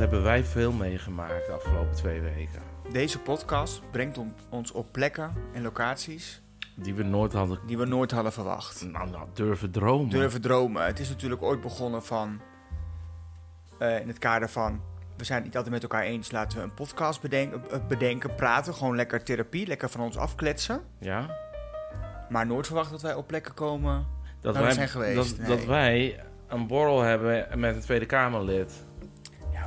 hebben wij veel meegemaakt de afgelopen twee weken. Deze podcast brengt on- ons op plekken en locaties Die we nooit hadden die we nooit hadden verwacht. nou, nou, durven dromen. Durven dromen. Het is natuurlijk ooit begonnen van... eh, in het kader van... We zijn het niet altijd met elkaar eens. Laten we een podcast bedenken, eh, bedenken praten. Gewoon lekker therapie. Lekker van ons afkletsen. Ja? Maar nooit verwacht dat wij op plekken komen... Dat, wij, zijn geweest, dat, nee. dat wij een borrel hebben met een Tweede Kamerlid.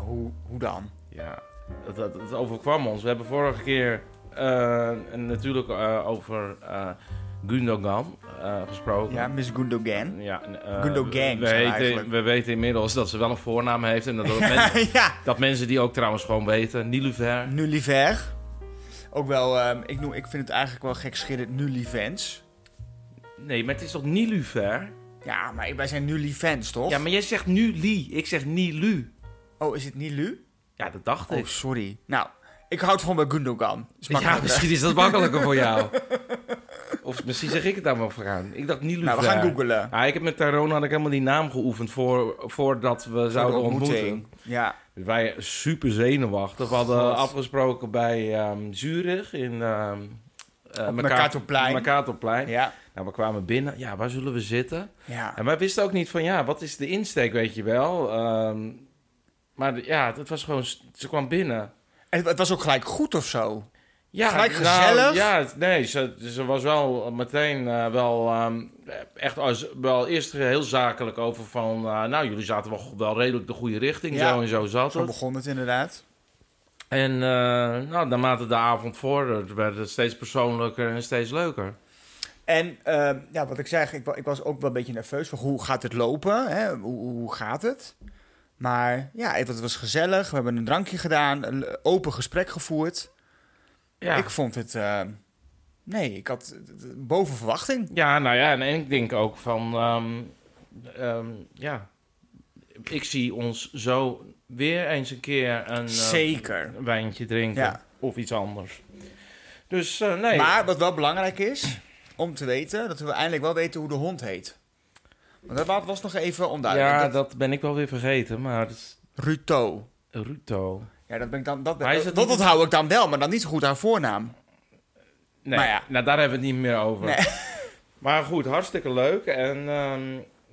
Hoe, hoe dan? Ja, dat, dat, dat overkwam ons. We hebben vorige keer eh, natuurlijk eh, over eh Gundogan gesproken. Ja, Miss Gundogan. Ja, Gundogan we, weten, we weten inmiddels dat ze wel een voornaam heeft. En dat, dat, men- ja, dat mensen die ook trouwens gewoon weten. Nilufer. Nulliver. Ook wel, ehm, ik, noem, ik vind het eigenlijk wel gek schillend Nullivens. Nee, maar het is toch Nilufer? Ja, maar wij zijn Nullivens, toch? Ja, maar jij zegt Nuli. Ik zeg Nilu. Oh, is het Nilu? Ja, dat dacht Oh, ik. sorry. Nou, ik houd gewoon bij Gundogan. Is Ja, misschien is dat makkelijker voor jou. Of misschien zeg ik het dan wel vooraan. Ik dacht Nilufer. Nou, we gaan googlen. Ja, ik heb met Tyrone had ik helemaal die naam geoefend voor, voordat we Voor de zouden ontmoeten. Ja. Wij super zenuwachtig. We hadden God. afgesproken bij ehm, Zurich in Op Mercato- Mercatorplein. Mercatorplein. Ja. Nou, we kwamen binnen. Ja, waar zullen we zitten? Ja. En wij wisten ook niet van, ja, wat is de insteek, weet je wel. Ehm, maar de- ja, het was gewoon, ze kwam binnen. En het was ook gelijk goed of zo. Ja, Gelijk nou, gezellig? ja, het- nee, ze, ze was wel meteen eh, wel ehm, echt als, wel eerst heel zakelijk over van... eh, nou, jullie zaten wel, wel redelijk de goede richting, Ja. zo en zo zat Zo het. begon het inderdaad. En eh, nou, naarmate de avond vorderde, werd het steeds persoonlijker en steeds leuker. En ehm, ja, wat ik zeg, ik, wa- ik was ook wel een beetje nerveus. Van hoe gaat het lopen? Hè? Hoe, hoe gaat het? Maar ja, het was gezellig. We hebben een drankje gedaan. Een open gesprek gevoerd. Ja, Ik vond het... eh, nee, ik had boven verwachting. ja nou ja, en, en ik denk ook van... ehm, ehm, ja, ik zie ons zo weer eens een keer een, eh, Zeker. wijntje drinken. Ja. Of iets anders. Dus eh, nee. Maar wat wel belangrijk is, om te weten, dat we eindelijk wel weten hoe de hond heet. Want dat wa- was nog even onduidelijk. ja, Dat- dat ben ik wel weer vergeten, maar is Ruto. Ruto. Ja, dat ben ik dan. Dat, dat, niet- onthoud ik dan wel, maar dan niet zo goed haar voornaam. Nee, Maar ja. nou daar hebben we het niet meer over. Nee. Maar goed, hartstikke leuk. En ehm,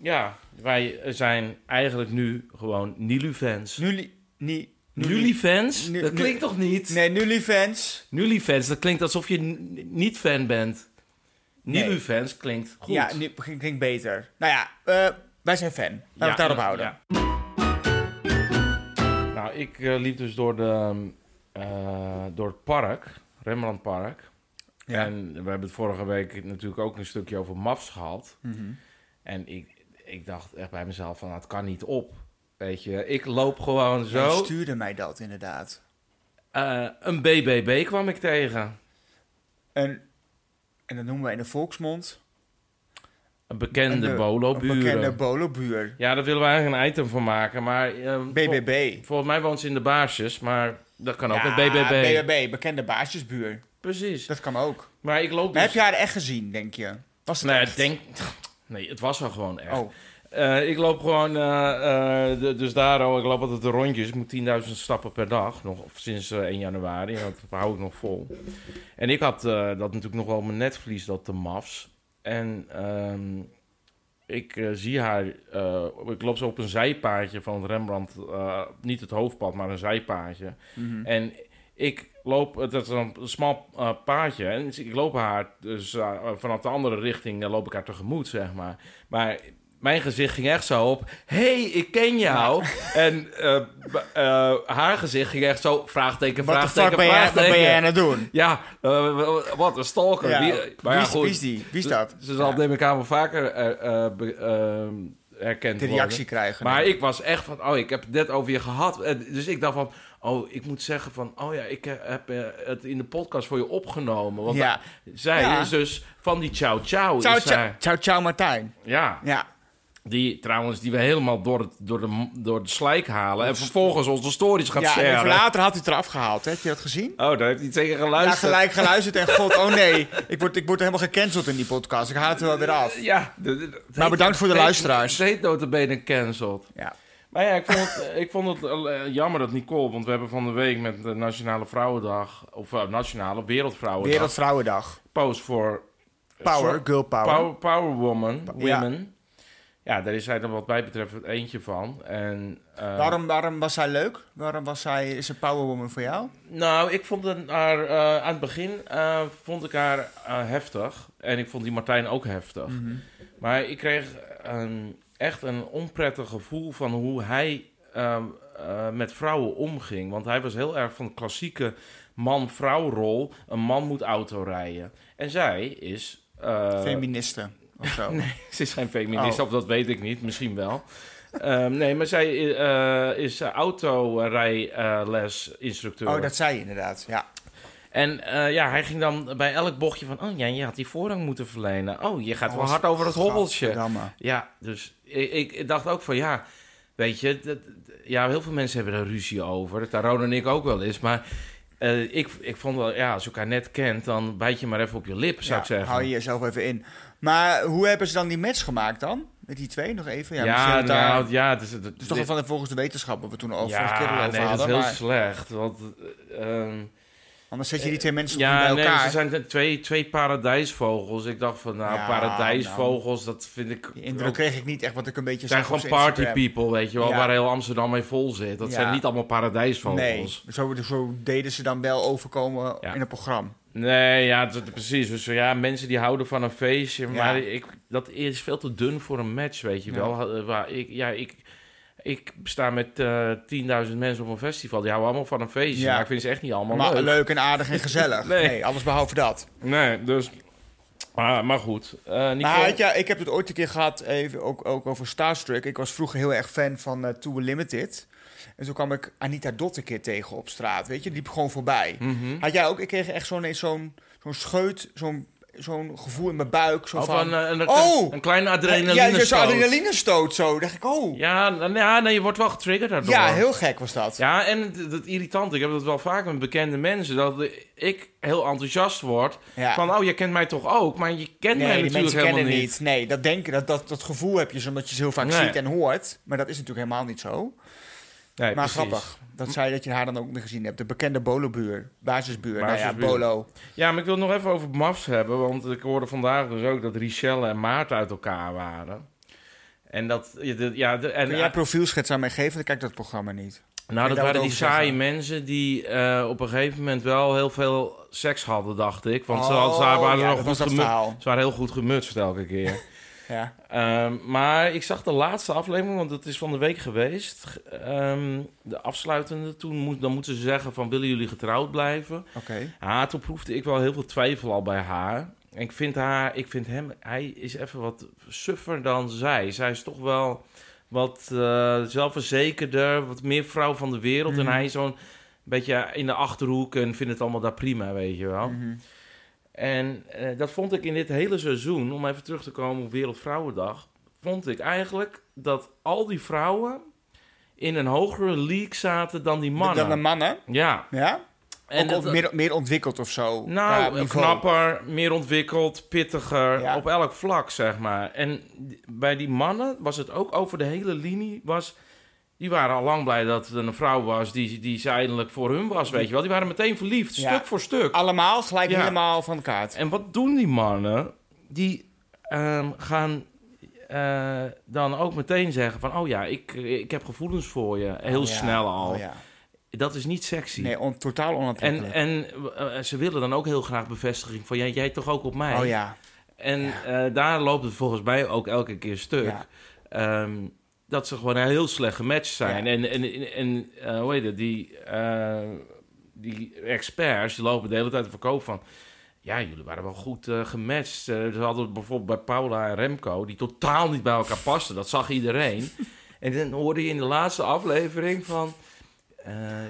ja, wij zijn eigenlijk nu gewoon Nilu-fans. Nuli. Ni, Nuli-fans? Nu- Dat klinkt toch niet? Nee, Nuli-fans. Nuli-fans, dat klinkt alsof je niet fan bent. Nee. Nilu-fans klinkt goed. Ja, nu klinkt beter. Nou ja, eh, wij zijn fan. Laten we het daarop houden. Nou, ik eh, liep dus door, de, eh, door het park, Rembrandtpark. Ja. En we hebben het vorige week natuurlijk ook een stukje over MAFs gehad. Mhm. En ik, ik dacht echt bij mezelf van, nou, het kan niet op. Weet je, ik loop gewoon zo. stuurde mij dat inderdaad. Een BBB kwam ik tegen. En, en dat noemen we in de volksmond. Een bekende een, bolo-buren. Een bekende bolobuur. Ja, daar willen we eigenlijk een item van maken. Maar vol- BBB. volgens mij woont ze in de baarsjes, maar dat kan ook Ja, BBB. BBB, bekende baasjesbuur. Precies. Dat kan ook. Maar ik loop Maar dus... heb je haar echt gezien, denk je? Was het Nee, echt? denk... Nee, het was wel gewoon echt. Oh, Eh, ik loop gewoon, eh, eh, dus daarom, ik loop altijd de rondjes. Ik moet 10.000 stappen per dag, nog sinds eh, 1 januari. Dat hou ik nog vol. En ik had dat natuurlijk nog wel op mijn netvlies, dat de MAFs. En ehm, ik zie haar, ik loop zo op een zijpaadje van het Rembrandt, niet het hoofdpad, maar een zijpaadje. mhm. En ik loop, het is een smal eh, paadje, en ik loop haar, dus eh, vanaf de andere richting loop ik haar tegemoet, zeg maar. Maar mijn gezicht ging echt zo op, hey, ik ken jou. En eh, eh, haar gezicht ging echt zo, vraagteken, Wat de fuck vraagteken, ben jij, wat ben vraagteken. jij aan het doen? Ja, eh, wat een stalker. Ja. Wie, maar ja, wie, is, goed, wie is die? Wie is dat? Ze zal neem ik aan wel vaker be- herkend De worden. reactie krijgen. Maar nee. ik was echt van, oh, ik heb het net over je gehad. En Dus ik dacht van, oh, ik moet zeggen van, oh ja, ik heb het in de podcast voor je opgenomen. Want Ja. zij Ja. is dus van die Ciao Ciao. Ciao, is ciao, ciao, ciao, Martijn. Ja, Ja. Die trouwens, die we helemaal door, het, door, de, door de slijk halen. En vervolgens onze stories gaat Ja, en later had hij het eraf gehaald. Hè? Heb je dat gezien? Oh, daar heeft hij Ja, geluisterd. gelijk geluisterd en god, oh nee. Ik word, ik word helemaal gecanceld in die podcast. Ik haal het er wel weer af. Ja, Maar bedankt voor de luisteraars. Het heet notabene cancelled. Ja. Maar ja, ik vond het, ik vond het eh, jammer dat Nicole, want we hebben van de week met de Nationale Vrouwendag, of uh, Nationale Wereldvrouwendag, Wereldvrouwendag. post voor Power, girl power. Power, power Woman, Ja. Women. Ja. Daar is zij dan wat mij betreft het eentje van. En, eh, Waarom, waarom was zij leuk? Waarom was zij, is een powerwoman voor jou? Nou, ik vond haar, eh, aan het begin eh, vond ik haar eh, heftig. En ik vond die Martijn ook heftig. Mhm. Maar ik kreeg een, echt een onprettig gevoel van hoe hij ehm, eh, met vrouwen omging. Want hij was heel erg van de klassieke man-vrouw rol. Een man moet auto rijden. En zij is... Feministe of zo. Nee, ze is geen feminist, Oh. of dat weet ik niet, misschien wel. Ehm, nee, maar zij eh, is autorijlesinstructeur. Oh, dat zei je inderdaad. Ja. En eh, ja, hij ging dan bij elk bochtje van... Oh ja, je had die voorrang moeten verlenen. Oh, je gaat wel Oh, hard over het hobbeltje. Ja, dus ik, ik dacht ook van ja... Weet je, dat, ja, heel veel mensen hebben er ruzie over. Dat Ron en ik ook wel eens. Maar eh, ik, ik vond wel, ja, als je elkaar net kent... dan bijt je maar even op je lip, zou Ja, ik zeggen. Hou je jezelf even in. Maar hoe hebben ze dan die match gemaakt dan? Met die twee nog even? Ja, Ja, ja, het daar- nou, ja, Het is toch wel van volgens de wetenschap, wat we toen al vorige keer ja, over nee, dat is heel Maar slecht. Want, eh, ehm, anders zet je die twee mensen ja, bij nee, elkaar. ze zijn twee, twee paradijsvogels. Ik dacht van, nou, Ja, paradijsvogels, dat vind ik... Die indruk ook- kreeg ik niet echt, wat ik een beetje Het zijn gewoon party people, weet je wel, Ja. waar heel Amsterdam mee vol zit. Dat Ja. zijn niet allemaal Nee, paradijsvogels. zo, zo deden ze dan wel overkomen Ja. in het programma. Nee, ja, dat, precies. Dus ja, mensen die houden van een feestje. Ja. Maar ik, dat is veel te dun voor een match, weet je Ja. wel. Eh, Waar ik, ja, ik, ik sta met eh 10.000 mensen op een festival. Die houden allemaal van een feestje. Ja. Maar ik vind ze echt niet allemaal Maar leuk. leuk en aardig en gezellig. Nee. nee. alles behalve dat. Nee, dus... Maar, maar goed. Eh Nicole, Maar had je, ik heb het ooit een keer gehad, even ook, ook over Starstruck. Ik was vroeger heel erg fan van uh, Too Limited. En toen kwam ik Anita Dot een keer tegen op straat, weet je. Die liep gewoon voorbij. Mhm. Had jij ook, ik kreeg echt zo'n zo'n zo'n scheut, zo'n zo'n gevoel in mijn buik. Zo Of van, een, eh, een, Oh! een kleine ja, adrenaline zo'n adrenalinestoot zo. dacht ik, oh. Ja, Ja, nou, ja, nee, je wordt wel getriggerd daardoor. heel gek was dat. Ja, en het irritante, ik heb dat wel vaak met bekende mensen, dat ik heel enthousiast word. Ja. Van, oh, je kent mij toch ook? Maar je kent mij Nee, die natuurlijk mensen helemaal kennen niet. niet. Nee, dat denken, dat, dat, dat gevoel heb je, omdat je ze heel vaak Nee. ziet en hoort. Maar dat is natuurlijk helemaal niet zo. Nee, Maar precies. grappig. Dat zei dat je haar dan ook nog gezien hebt. De bekende Bolo-buur. Basisbuur. Nou Basisbuur. ja, Bolo. Ja, maar ik wil nog even over MAFs hebben, want ik hoorde vandaag dus ook dat Richelle en Maarten uit elkaar waren. En dat, ja, de- en, Kun jij profielschets aan mij geven? Dan kijk ik dat programma niet. nou, dat waren die saaie zeggen? mensen die eh, op een gegeven moment wel heel veel seks hadden, dacht ik. Want ze, Oh, ze waren, ja, nog goed ze waren heel goed gemutst elke keer. Ja. Ehm, maar ik zag de laatste aflevering, want het is van de week geweest. Ehm, de afsluitende, toen moet, dan moeten ze zeggen van willen jullie getrouwd blijven? Oké. Ja, toen proefde ik wel heel veel twijfel al bij haar. En ik vind haar, ik vind hem, hij is even wat suffer dan zij. Zij is toch wel wat eh, zelfverzekerder, wat meer vrouw van de wereld. Mhm. En hij is zo'n beetje in de achterhoek en vindt het allemaal daar prima, weet je wel. Mhm. En eh, dat vond ik in dit hele seizoen, om even terug te komen op Wereldvrouwendag, vond ik eigenlijk dat al die vrouwen in een hogere league zaten dan die mannen. Dan de mannen. Ja. Ja? En ook, dat- meer, meer ontwikkeld of zo. nou, knapper, meer ontwikkeld, pittiger, Ja. op elk vlak, zeg maar. En bij die mannen was het ook over de hele linie, was... Die waren al lang blij dat er een vrouw was die, die ze eindelijk voor hun was, weet je wel. Die waren meteen verliefd, Ja. stuk voor stuk. Allemaal gelijk Ja. helemaal van de kaart. En wat doen die mannen? Die ehm, gaan eh, dan ook meteen zeggen van... oh ja, ik, ik heb gevoelens voor je. Heel Oh ja. snel al. Oh ja. Dat is niet sexy. Nee, on, totaal en onaantrekkelijk. en eh, ze willen dan ook heel graag bevestiging van... jij, jij toch ook op mij? oh ja. En eh, daar loopt het volgens mij ook elke keer stuk. Ja. Dat ze gewoon een heel slecht gematcht zijn. Ja. En, en, en eh, hoe heet het, die, eh, die experts die lopen de hele tijd te verkoop van... Ja, jullie waren wel goed eh, gematcht. Ze hadden bijvoorbeeld bij Paula en Remco... die totaal niet bij elkaar pasten. Dat zag iedereen. en dan hoorde je in de laatste aflevering van...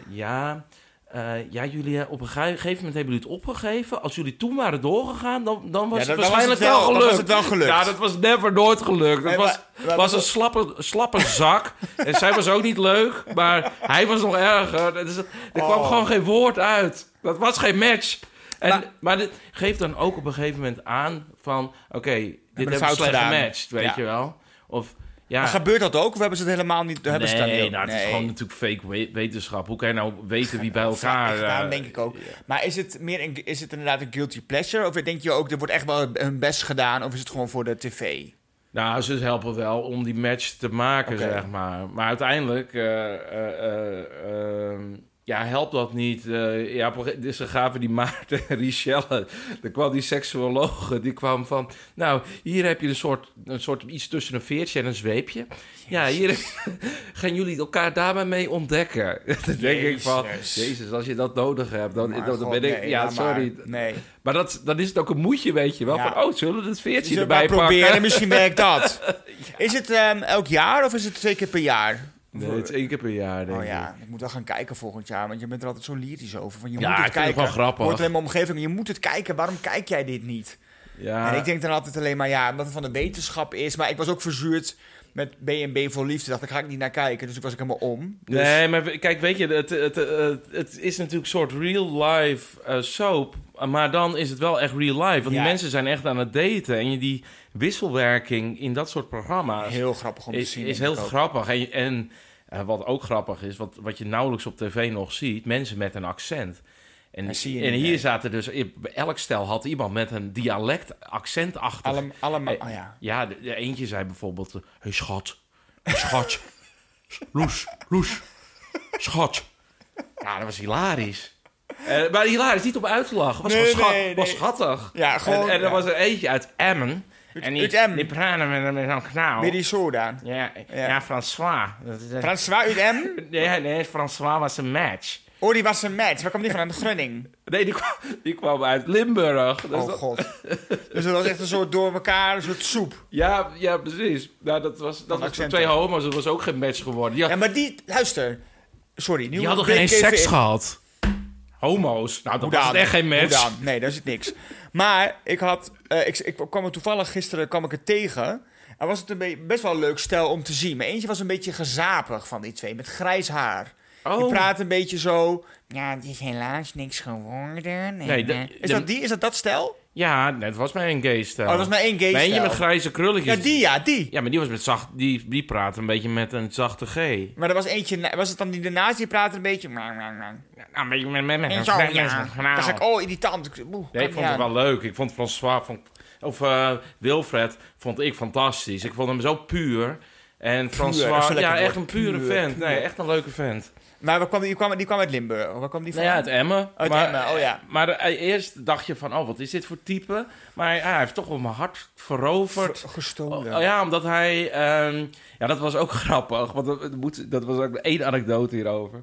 ja... eh, ja, jullie eh, op een ge- gegeven moment hebben jullie het opgegeven. Als jullie toen waren doorgegaan, dan, dan was Ja, het waarschijnlijk het wel- wel dan gelukt. was het wel gelukt. Ja, dat was never nooit gelukt. Dat Nee, was, maar- maar- was een slappe, slappe zak. en zij was ook niet leuk, maar hij was nog erger. Dus het- er kwam Oh. gewoon geen woord uit. Dat was geen match. En, maar, Maar- dit geeft dan ook op een gegeven moment aan van... Oké, dit hebben we slecht gematcht, weet Ja. je wel. Of Ja, Maar gebeurt dat ook? Of hebben ze het helemaal niet? Hebben ze het nee, niet? nou, het is gewoon natuurlijk fake we- wetenschap. Hoe kan je nou weten wie bij elkaar... Echt, daarom eh, denk ik ook. Maar is het meer een, is het inderdaad een guilty pleasure? Of denk je ook, er wordt echt wel hun best gedaan? Of is het gewoon voor de tv? Nou, ze helpen wel om die match te maken, zeg maar. Maar uiteindelijk eh, eh, eh, ehm, ja, helpt dat niet. Eh, ja, dus ze gaven die Maarten Richelle, er kwam die die kwam van... Nou, hier heb je een soort, een soort iets tussen een veertje en een zweepje. Ja, hier gaan jullie elkaar daarbij mee ontdekken. dan denk ik van, Jezus. jezus, als je dat nodig hebt, dan, dan god, ben ik... nee, ja, laat maar. sorry. Nee. Maar dat, dan is het ook een moedje, weet je wel. Ja. Van, oh, zullen we het veertje erbij proberen, misschien werkt dat. Is het ehm, elk jaar of is het twee keer per jaar? Nee, het is één keer per jaar, denk Oh ik. ja, ik moet wel gaan kijken volgend jaar, want je bent er altijd zo lyrisch over. Van, je Ja, moet het ik vind het kijken. wel grappig. Hoort alleen maar omgeving, je moet het kijken. Waarom kijk jij dit niet? Ja, En ik denk dan altijd alleen maar, ja, omdat het van de wetenschap is. Maar ik was ook verzuurd met B&B voor liefde. Dacht ik, ga ik niet naar kijken. Dus ik was ik helemaal om. Dus, Nee, maar kijk, weet je, het, het, het, het is natuurlijk een soort real-life eh, soap. Maar dan is het wel echt real life. Want Ja. die mensen zijn echt aan het daten. En je- die wisselwerking in dat soort programma's Heel grappig om te is, zien. is heel grappig. En, en eh, wat ook grappig is, wat, wat je nauwelijks op tv nog ziet, mensen met een accent. En, en hier zaten dus, elk stel had iemand met een dialect, accentachtig. Alle, allemaal, Eh, oh ja. Ja, de, de eentje zei bijvoorbeeld... Hé, hey, schat. Schat. Loes, Loes. Schat. Ja, dat was hilarisch. Eh, maar hilarisch, niet om uit te lachen. Was Nee, nee, was nee. schattig. Ja, gewoon, En, en er ja. was er eentje uit Emmen. En die, die praten met, met zo'n knauw. Weer die soda. Ja, Ja. ja. François. Dat François uit M? nee, nee, François was een match. Oh, die was een match. Waar kwam die van? Aan de Grunning. Nee, die kwam, die kwam uit Limburg. Dus Oh dat- god. Dus dat was echt een soort door elkaar, een soort soep. ja, ja, precies. Nou, dat was, dat was twee homo's. Dat was ook geen match geworden. Ja, maar die, luister. Sorry, nu Die hadden geen seks in. gehad. Homo's. Nou, dat Hoe was dan? echt geen match. Nee, daar zit niks. Maar ik had, eh, ik, ik kwam er toevallig gisteren kwam ik het tegen. En was het een be- best wel een leuk stel om te zien. Maar eentje was een beetje gezapig van die twee, met grijs haar. Die Oh, praat een beetje zo. Ja, het is helaas niks geworden. En, Nee, de- eh, is, dat die, is dat dat stel? Ja, nee, het was maar een gay. Oh, dat was maar één gay stel. met grijze krulletjes. Ja, die ja, die. Ja, maar die was met zacht... Die, die praatte een beetje met een zachte G. Maar er was eentje, was het dan die daarnaast die praatte een beetje... Nou, Nou, een beetje met, met, met zo, ja. een Dan ik, oh, irritant. Oeh, Nee, ik vond het wel leuk. Ik vond François... Vond, of eh, Wilfred vond ik fantastisch. Ik vond hem zo puur. En François... Ja, echt een pure Puur, vent. puur. Nee, echt een leuke vent. Maar waar kwam die, die, kwam, die kwam uit Limburg. Waar kwam die van? Nou ja, uit Emmen. Uit maar, Emmen, oh ja. Maar eh, eerst dacht je van, oh, wat is dit voor type? Maar hij, hij heeft toch wel mijn hart veroverd. Ver- gestolen. Oh, ja, omdat hij... ehm, ja, dat was ook grappig. Want dat, moet, dat was ook één anekdote hierover.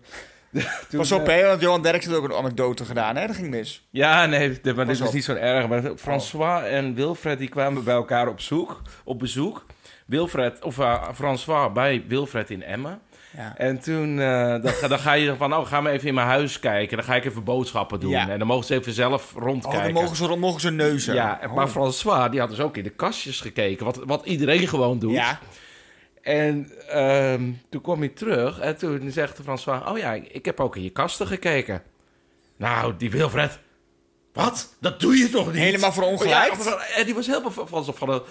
Toen, Pas op, eh, hè, want Johan Derks heeft ook een anekdote gedaan, hè? Dat ging mis. Ja, nee, dit- maar dit is niet zo erg. Maar François en Wilfred die kwamen bij elkaar op, zoek, op bezoek. Wilfred, of eh, François bij Wilfred in Emmen. Ja. En toen eh, dan, ga- dan ga je van, oh, ga maar even in mijn huis kijken. Dan ga ik even boodschappen doen. Ja. En dan mogen ze even zelf Oh, rondkijken. dan mogen ze, dan mogen ze neuzen. Ja, Oh. maar François, die had dus ook in de kastjes gekeken. Wat, wat iedereen gewoon doet. Ja. En ehm, toen kwam hij terug en toen zegt François... Oh ja, ik heb ook in je kasten gekeken. Nou, die Wilfred... Wat? Dat doe je toch niet? Helemaal voor ongelijk? Ja, en die was helemaal van, van, van, de,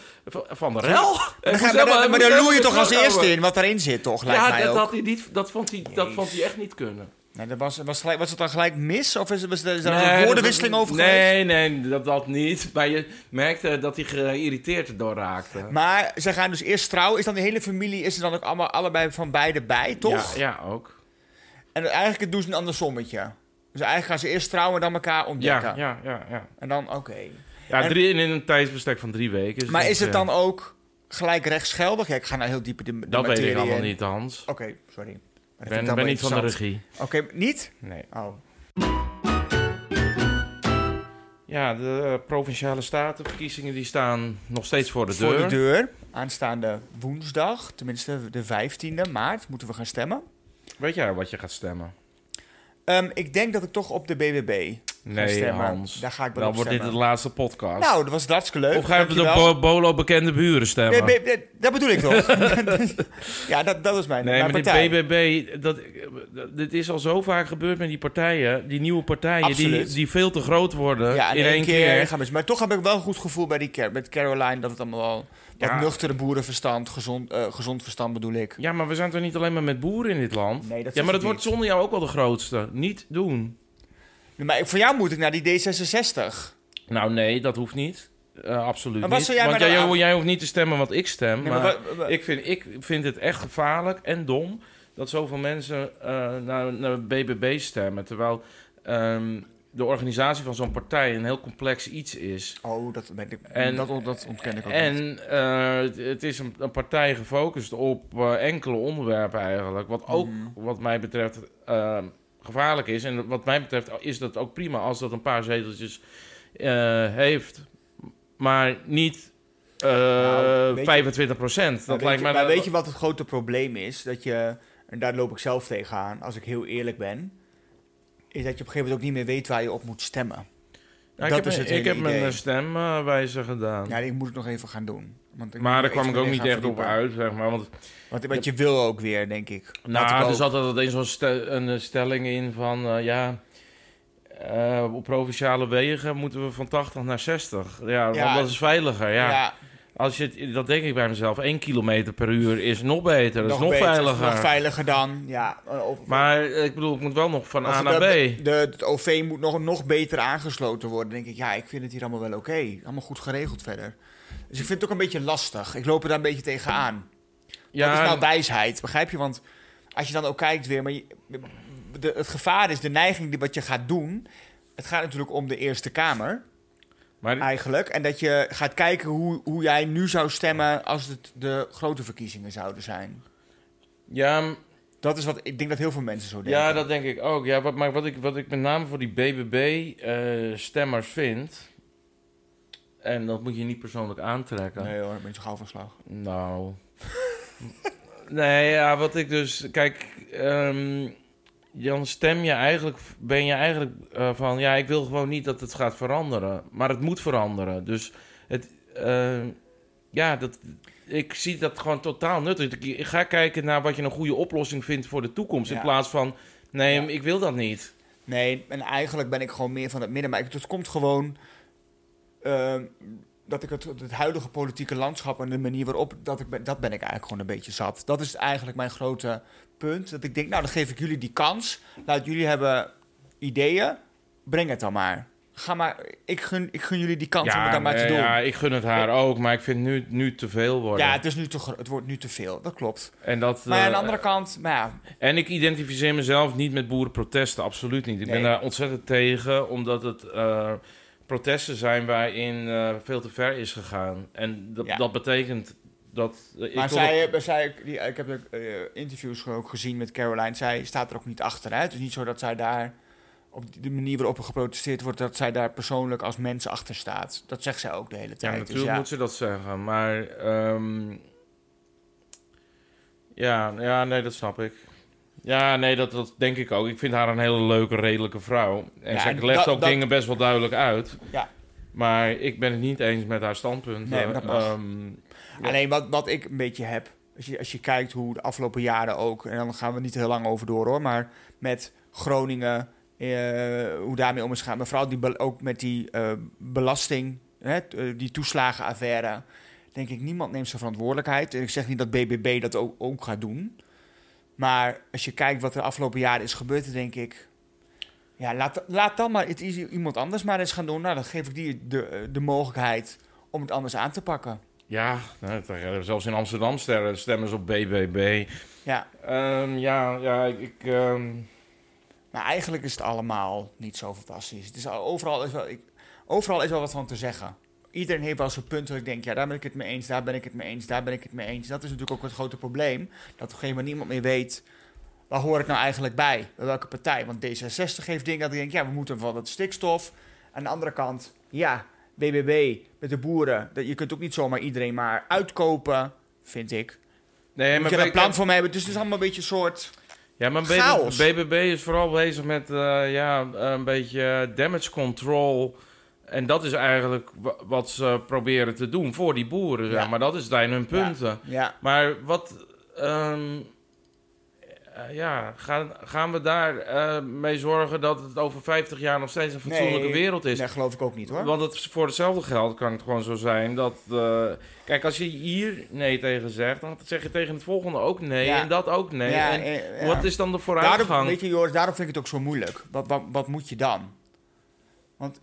van de rel. Ga- maar, moest daar loer je toch als eerste in wat daarin zit, toch? Lijkt Ja, mij dat, ook. had hij niet, dat, vond hij, dat vond hij echt niet kunnen. Nee, dat was, was, gelijk, was het dan gelijk mis? Of is, was, is er een woordenwisseling over geweest? Nee, nee, dat, dat niet. Maar je merkte dat hij geïrriteerd erdoor raakte. Maar ze gaan dus eerst trouwen. Is dan de hele familie, is er dan ook allemaal, allebei van beide bij, toch? Ja, ja ook. En eigenlijk doen ze een ander sommetje. Dus eigenlijk gaan ze eerst trouwen en dan elkaar ontdekken. Ja, ja, ja. ja. En dan, oké. Ja, En- drie, in een tijdsbestek van drie weken. Dus Maar dat, is het eh, dan ook gelijk rechtsgeldig? Ja, ik ga nou heel diep in de, de Dat weet ik allemaal in. niet, Hans. Oké, sorry. Maar dat Ik ben, ben niet van de regie. Oké, niet? Nee. Oh. Ja, de eh, provinciale statenverkiezingen die staan nog steeds voor de Voor deur. de deur. Aanstaande woensdag, tenminste de 15e maart, moeten we gaan stemmen. Weet jij wat je gaat stemmen? Ehm, ik denk dat ik toch op de BBB. Nee, stemmen. Hans. Daar ga ik wel Dan op wordt dit de laatste podcast. Nou, dat was hartstikke leuk. of ga je op de. Bo- Bolo bekende buren stemmen? Nee, nee, nee, dat bedoel ik toch? ja, dat, dat was mijn, Nee, mijn maar partij. BBB, dat, dit is al zo vaak gebeurd met die partijen, die nieuwe partijen, die, Absoluut. die veel te groot worden ja, in één keer. Maar toch heb ik wel een goed gevoel bij die met Caroline dat het allemaal wel Ja. nuchtere boerenverstand, gezond, eh, gezond verstand bedoel ik. Ja, maar we zijn toch niet alleen maar met boeren in dit land? Nee, dat ja, maar dat wordt zonder jou ook wel de grootste. Niet doen. Maar voor jou moet ik naar die D66. Nou, nee, dat hoeft niet. Eh, absoluut Maar wat niet. zou jij Want jij, aan- jij hoeft niet te stemmen wat ik stem. Nee, maar ik, vind, ik vind het echt gevaarlijk en dom dat zoveel mensen eh, naar, naar BBB stemmen. Terwijl ehm, de organisatie van zo'n partij een heel complex iets is. Oh, dat, ben ik, En- dat, dat ontken ik ook niet. En eh, het- is een, een partij gefocust op eh, enkele onderwerpen eigenlijk. Wat ook, Mhm. wat mij betreft, eh, gevaarlijk is. En wat mij betreft is dat ook prima als dat een paar zeteltjes heeft. Maar niet eh, Nou, weet je- 25 procent. Dat weet lijkt je, mij... maar weet je wat het grote probleem is? Dat je, en daar loop ik zelf tegenaan, als ik heel eerlijk ben, is dat je op een gegeven moment ook niet meer weet waar je op moet stemmen. Nou, dat ik heb, is het ik heb mijn stemwijzer gedaan. Ja, die moet ik nog even gaan doen. Want ik maar daar kwam ik ook niet echt op uit, zeg maar. Want Want, want je wil ook weer, denk ik. Nou, ik er ook- zat altijd zo'n een stelling in van, eh, ja, eh, op provinciale wegen moeten we van 80 naar 60. Ja, Ja. want dat is veiliger. Ja. ja, Als je dat denk ik bij mezelf, 1 kilometer per uur is nog beter, dat is nog beter, veiliger. Nog veiliger dan, ja. Maar eh, ik bedoel, ik moet wel nog van A naar B. De, de- het OV moet nog, nog beter aangesloten worden. denk ik, ja, ik vind het hier allemaal wel oké. Allemaal goed geregeld verder. Dus ik vind het ook een beetje lastig. Ik loop er daar een beetje tegenaan. ja, Wat is nou wijsheid? Begrijp je? Want als je dan ook kijkt weer... Maar je- de, het gevaar is de neiging die wat je gaat doen. Het gaat natuurlijk om de Eerste Kamer, maar eigenlijk. En dat je gaat kijken hoe, hoe jij nu zou stemmen... als het de grote verkiezingen zouden zijn. ja, Dat is wat ik denk dat heel veel mensen zo denken. ja, dat denk ik ook. Ja, wat, maar wat ik, wat ik met name voor die BBB-stemmers vind... En dat moet je niet persoonlijk aantrekken. Nee hoor, ben zo gauw van slag. Nou. nee, ja, wat ik dus. Kijk, ehm, dan stem je eigenlijk. Ben je eigenlijk eh, van. Ja, ik wil gewoon niet dat het gaat veranderen. Maar het moet veranderen. Dus het. eh, ja, dat. Ik zie dat gewoon totaal nuttig. Ik, ik ga kijken naar wat je een goede oplossing vindt voor de toekomst. Ja. In plaats van. Nee, Ja. ik wil dat niet. Nee, en eigenlijk ben ik gewoon meer van het midden. Maar het komt gewoon ehm, dat ik het, het huidige politieke landschap en de manier waarop dat ik ben, dat ben ik eigenlijk gewoon een beetje zat. Dat is eigenlijk mijn grote punt. Dat ik denk, nou dan geef ik jullie die kans. Laat jullie hebben ideeën. Breng het dan maar. Ga maar. Ik gun, ik gun jullie die kans om het dan maar te doen. ja, Ja, ik gun het haar ook. Maar ik vind nu, nu te veel worden. het, is nu te, het wordt nu te veel. Dat klopt. en dat, Maar aan de eh, andere kant, maar ja, En ik identificeer mezelf niet met boerenprotesten, absoluut niet. Ik ben daar ontzettend tegen, omdat het eh, protesten zijn waarin eh, veel te ver is gegaan. En dat, Ja. dat betekent dat... eh, ik Maar wil zij, zij, die, ik heb eh, interviews ook gezien met Caroline. Zij staat er ook niet achter. Hè? Het is niet zo dat zij daar, op de manier waarop er geprotesteerd wordt, dat zij daar persoonlijk als mens achter staat. Dat zegt zij ook de hele Ja, tijd. natuurlijk dus ja, moet ze dat zeggen, maar... ehm, ja, ja, nee, dat snap ik. Ja, nee, dat, dat denk ik ook. Ik vind haar een hele leuke, redelijke vrouw. En Ja, zij legt ook dat- dingen best wel duidelijk uit. Ja. Maar ik ben het niet eens met haar standpunt. Nee, maar dat mag. Ehm, Ja. Alleen wat, wat ik een beetje heb, als je, als je kijkt hoe de afgelopen jaren ook, en dan gaan we niet heel lang over door hoor, maar met Groningen, eh, hoe daarmee om is gegaan. Maar vooral die, ook met die eh, belasting, hè, eh, die toeslagenaffaire, denk ik, niemand neemt zijn verantwoordelijkheid. En ik zeg niet dat BBB dat ook, ook gaat doen. Maar als je kijkt wat er de afgelopen jaren is gebeurd, dan denk ik... Ja, laat, laat dan maar het is iemand anders maar eens gaan doen. Nou, dan geef ik die de, de mogelijkheid om het anders aan te pakken. Ja, nou, zelfs in Amsterdam stemmen ze op BBB. Ja, Ehm, ja, ja, ik... ehm, maar eigenlijk is het allemaal niet zo fantastisch. Het is al, overal, is wel, ik, overal is wel wat van te zeggen. Iedereen heeft wel zijn punt dat ik denk, ja, daar ben ik het mee eens, daar ben ik het mee eens, daar ben ik het mee eens. Dat is natuurlijk ook het grote probleem. Dat op een gegeven moment niemand meer weet, waar hoor ik nou eigenlijk bij? Bij welke partij? Want D66 heeft dingen dat ik denk, ja, we moeten van dat stikstof. Aan de andere kant, ja, BBB met de boeren. Dat, je kunt ook niet zomaar iedereen maar uitkopen, vind ik. nee, maar je een plan voor me hebben. Dus het is allemaal een beetje een soort... Ja, maar Chaos. BBB is vooral bezig met eh, ja, een beetje damage control. En dat is eigenlijk wa- wat ze proberen te doen voor die boeren. Ja. Zeg. Maar dat is zijn hun punten. Ja, Maar wat... ehm, eh, ja, gaan, gaan we daar eh, mee zorgen dat het over 50 jaar nog steeds een fatsoenlijke Nee, wereld is? dat geloof ik ook niet hoor. Want het, voor hetzelfde geld kan het gewoon zo zijn dat... eh, kijk, als je hier nee tegen zegt, dan zeg je tegen het volgende ook nee Ja. en dat ook nee. Ja, en ja. wat is dan de vooruitgang? Daarom, weet je, Joris, daarom vind ik het ook zo moeilijk. Wat, wat, wat moet je dan? Want